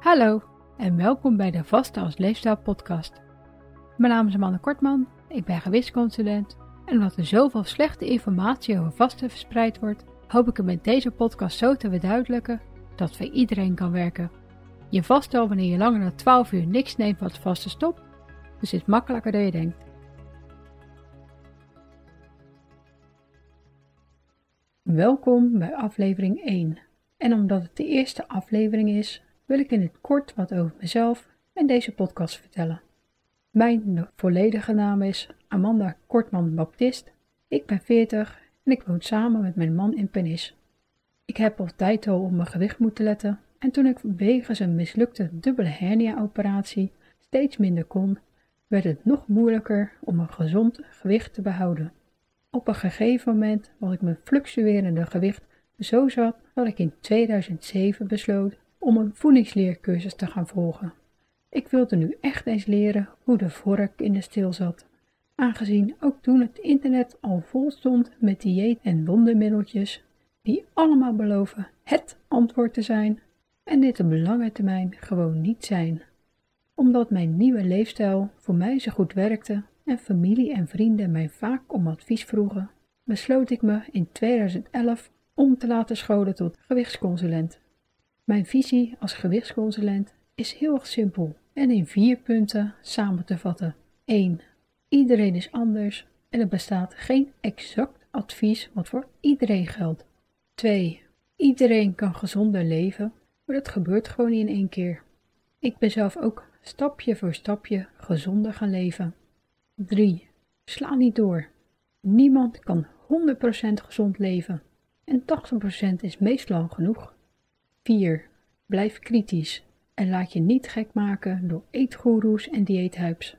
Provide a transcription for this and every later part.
Hallo en welkom bij de Vaste als Leefstijl podcast. Mijn naam is Amanda Kortman, ik ben gewichtsconsulent en omdat er zoveel slechte informatie over vasten verspreid wordt, hoop ik het met deze podcast zo te verduidelijken dat voor iedereen kan werken. Je vast wanneer je langer dan 12 uur niks neemt wat vaste stopt, dus is makkelijker dan je denkt. Welkom bij aflevering 1. En omdat het de eerste aflevering is, wil ik in het kort wat over mezelf en deze podcast vertellen. Mijn volledige naam is Amanda Kortman Baptist. Ik ben 40 en ik woon samen met mijn man in Penis. Ik heb altijd al op mijn gewicht moeten letten en toen ik wegens een mislukte dubbele hernia-operatie steeds minder kon, werd het nog moeilijker om een gezond gewicht te behouden. Op een gegeven moment was ik mijn fluctuerende gewicht zo zat dat ik in 2007 besloot om een voedingsleercursus te gaan volgen. Ik wilde nu echt eens leren hoe de vork in de steel zat, aangezien ook toen het internet al vol stond met dieet- en wondermiddeltjes die allemaal beloven het antwoord te zijn en dit op lange termijn gewoon niet zijn. Omdat mijn nieuwe leefstijl voor mij zo goed werkte en familie en vrienden mij vaak om advies vroegen, besloot ik me in 2011 om te laten scholen tot gewichtsconsulent. Mijn visie als gewichtsconsulent is heel erg simpel en in vier punten samen te vatten. 1. Iedereen is anders en er bestaat geen exact advies wat voor iedereen geldt. 2. Iedereen kan gezonder leven, maar dat gebeurt gewoon niet in één keer. Ik ben zelf ook stapje voor stapje gezonder gaan leven. 3. Sla niet door. Niemand kan 100% gezond leven en 80% is meestal genoeg. 4. Blijf kritisch en laat je niet gek maken door eetgoeroes en dieethypes.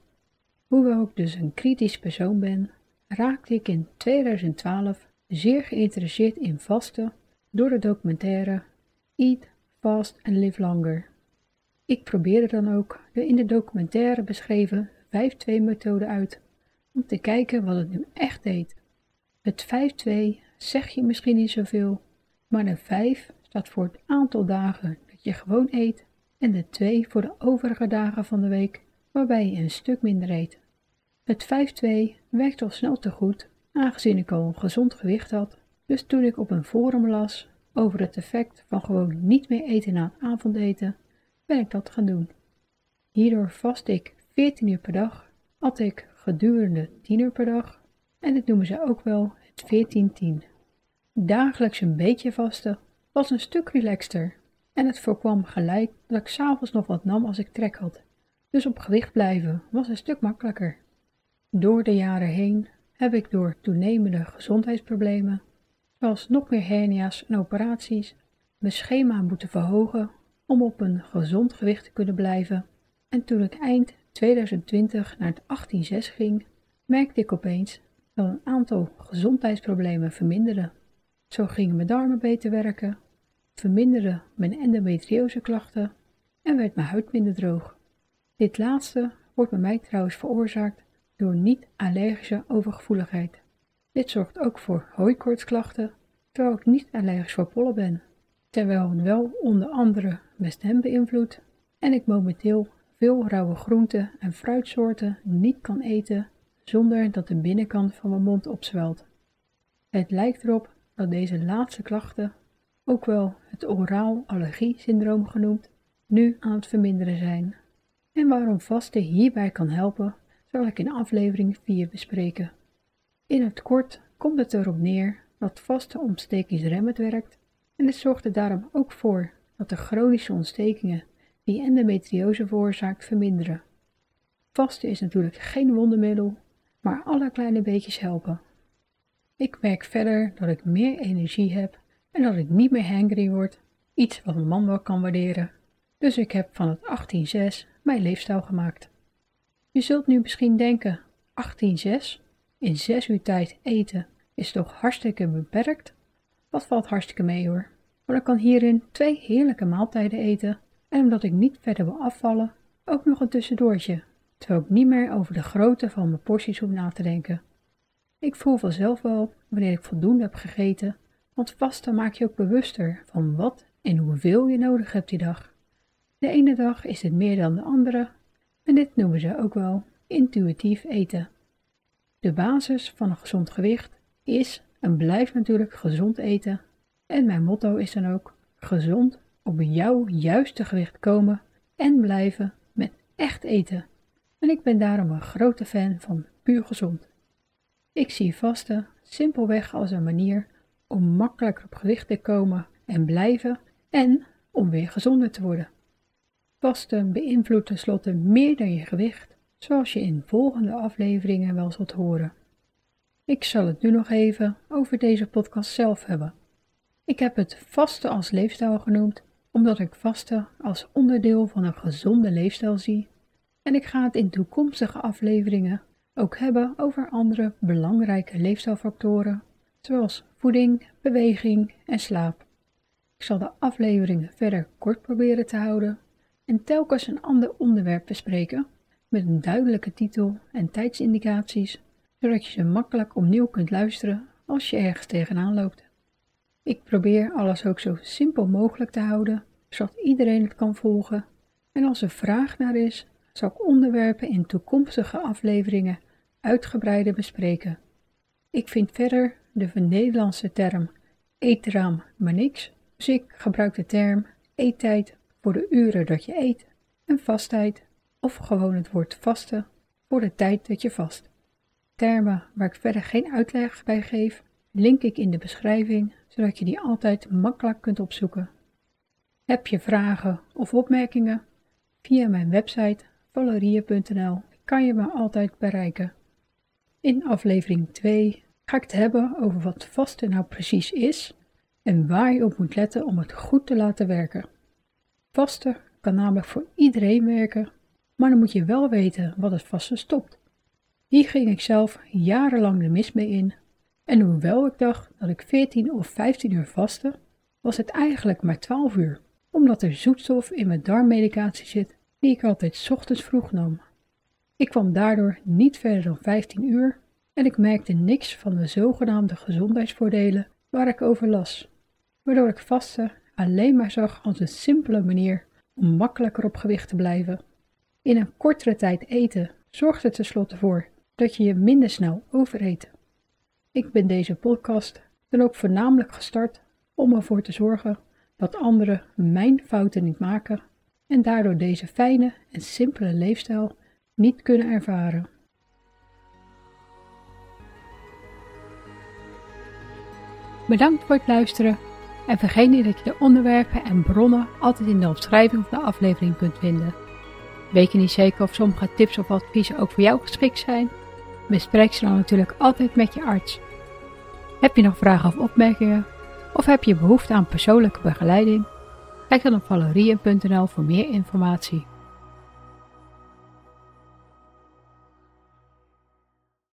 Hoewel ik dus een kritisch persoon ben, raakte ik in 2012 zeer geïnteresseerd in vasten door de documentaire Eat, Fast and Live Longer. Ik probeerde dan ook de in de documentaire beschreven 5-2-methode uit, om te kijken wat het nu echt deed. Het 5-2 zeg je misschien niet zoveel, maar de 5 staat voor het aantal dagen dat je gewoon eet en de 2 voor de overige dagen van de week waarbij je een stuk minder eet. Het 5-2 werkt al snel te goed, aangezien ik al een gezond gewicht had, dus toen ik op een forum las over het effect van gewoon niet meer eten na het avondeten, ben ik dat gaan doen. Hierdoor vast ik 14 uur per dag, at ik gedurende 10 uur per dag en dit noemen ze ook wel het 14-10. Dagelijks een beetje vasten was een stuk relaxter en het voorkwam gelijk dat ik s'avonds nog wat nam als ik trek had, dus op gewicht blijven was een stuk makkelijker. Door de jaren heen heb ik door toenemende gezondheidsproblemen, zoals nog meer hernia's en operaties, mijn schema moeten verhogen om op een gezond gewicht te kunnen blijven. En toen ik eind 2020 naar het 18-6 ging, merkte ik opeens dat een aantal gezondheidsproblemen verminderden. Zo gingen mijn darmen beter werken, verminderden mijn endometrioseklachten en werd mijn huid minder droog. Dit laatste wordt bij mij trouwens veroorzaakt door niet-allergische overgevoeligheid. Dit zorgt ook voor hooikoortsklachten, terwijl ik niet allergisch voor pollen ben, terwijl het wel onder andere mijn stem beïnvloedt en ik momenteel veel rauwe groenten en fruitsoorten niet kan eten zonder dat de binnenkant van mijn mond opzwelt. Het lijkt erop dat deze laatste klachten, ook wel het oraal allergie-syndroom genoemd, nu aan het verminderen zijn. En waarom vasten hierbij kan helpen, zal ik in aflevering 4 bespreken. In het kort komt het erop neer dat vaste ontstekingsremmend werkt en het zorgt er daarom ook voor dat de chronische ontstekingen die endometriose veroorzaakt verminderen. Vasten is natuurlijk geen wondermiddel, maar alle kleine beetjes helpen. Ik merk verder dat ik meer energie heb en dat ik niet meer hangry word, iets wat mijn man wel kan waarderen. Dus ik heb van het 18-6 mijn leefstijl gemaakt. Je zult nu misschien denken, 18-6? In 6 uur tijd eten is toch hartstikke beperkt? Dat valt hartstikke mee hoor. Maar ik kan hierin twee heerlijke maaltijden eten en omdat ik niet verder wil afvallen, ook nog een tussendoortje terwijl ik niet meer over de grootte van mijn porties hoef na te denken. Ik voel vanzelf wel wanneer ik voldoende heb gegeten, want vasten maak je ook bewuster van wat en hoeveel je nodig hebt die dag. De ene dag is het meer dan de andere en dit noemen ze ook wel intuïtief eten. De basis van een gezond gewicht is en blijft natuurlijk gezond eten en mijn motto is dan ook gezond op jouw juiste gewicht komen en blijven met echt eten. En ik ben daarom een grote fan van puur gezond. Ik zie vasten simpelweg als een manier om makkelijker op gewicht te komen en blijven en om weer gezonder te worden. Vasten beïnvloedt tenslotte meer dan je gewicht, zoals je in volgende afleveringen wel zult horen. Ik zal het nu nog even over deze podcast zelf hebben. Ik heb het vasten als leefstijl genoemd, omdat ik vasten als onderdeel van een gezonde leefstijl zie. En ik ga het in toekomstige afleveringen ook hebben over andere belangrijke leefstijlfactoren, zoals voeding, beweging en slaap. Ik zal de afleveringen verder kort proberen te houden en telkens een ander onderwerp bespreken met een duidelijke titel en tijdsindicaties, zodat je ze makkelijk opnieuw kunt luisteren als je ergens tegenaan loopt. Ik probeer alles ook zo simpel mogelijk te houden, zodat iedereen het kan volgen. En als er vraag naar is, zal ik onderwerpen in toekomstige afleveringen uitgebreider bespreken. Ik vind verder de Nederlandse term eetraam maar niks, dus ik gebruik de term eettijd voor de uren dat je eet en vasttijd of gewoon het woord vasten voor de tijd dat je vast. Termen waar ik verder geen uitleg bij geef, link ik in de beschrijving, zodat je die altijd makkelijk kunt opzoeken. Heb je vragen of opmerkingen? Via mijn website valerie.nl kan je me altijd bereiken. In aflevering 2 ga ik het hebben over wat vasten nou precies is en waar je op moet letten om het goed te laten werken. Vasten kan namelijk voor iedereen werken, maar dan moet je wel weten wat het vasten stopt. Hier ging ik zelf jarenlang de mis mee in en hoewel ik dacht dat ik 14 of 15 uur vastte, was het eigenlijk maar 12 uur, omdat er zoetstof in mijn darmmedicatie zit die ik altijd ochtends vroeg nam. Ik kwam daardoor niet verder dan 15 uur en ik merkte niks van de zogenaamde gezondheidsvoordelen waar ik over las, waardoor ik vasten alleen maar zag als een simpele manier om makkelijker op gewicht te blijven. In een kortere tijd eten zorgt er tenslotte voor dat je je minder snel overeet. Ik ben deze podcast dan ook voornamelijk gestart om ervoor te zorgen dat anderen mijn fouten niet maken en daardoor deze fijne en simpele leefstijl niet kunnen ervaren. Bedankt voor het luisteren en vergeet niet dat je de onderwerpen en bronnen altijd in de omschrijving van de aflevering kunt vinden. Weet je niet zeker of sommige tips of adviezen ook voor jou geschikt zijn? Bespreek ze dan natuurlijk altijd met je arts. Heb je nog vragen of opmerkingen? Of heb je behoefte aan persoonlijke begeleiding? Kijk dan op valerien.nl voor meer informatie.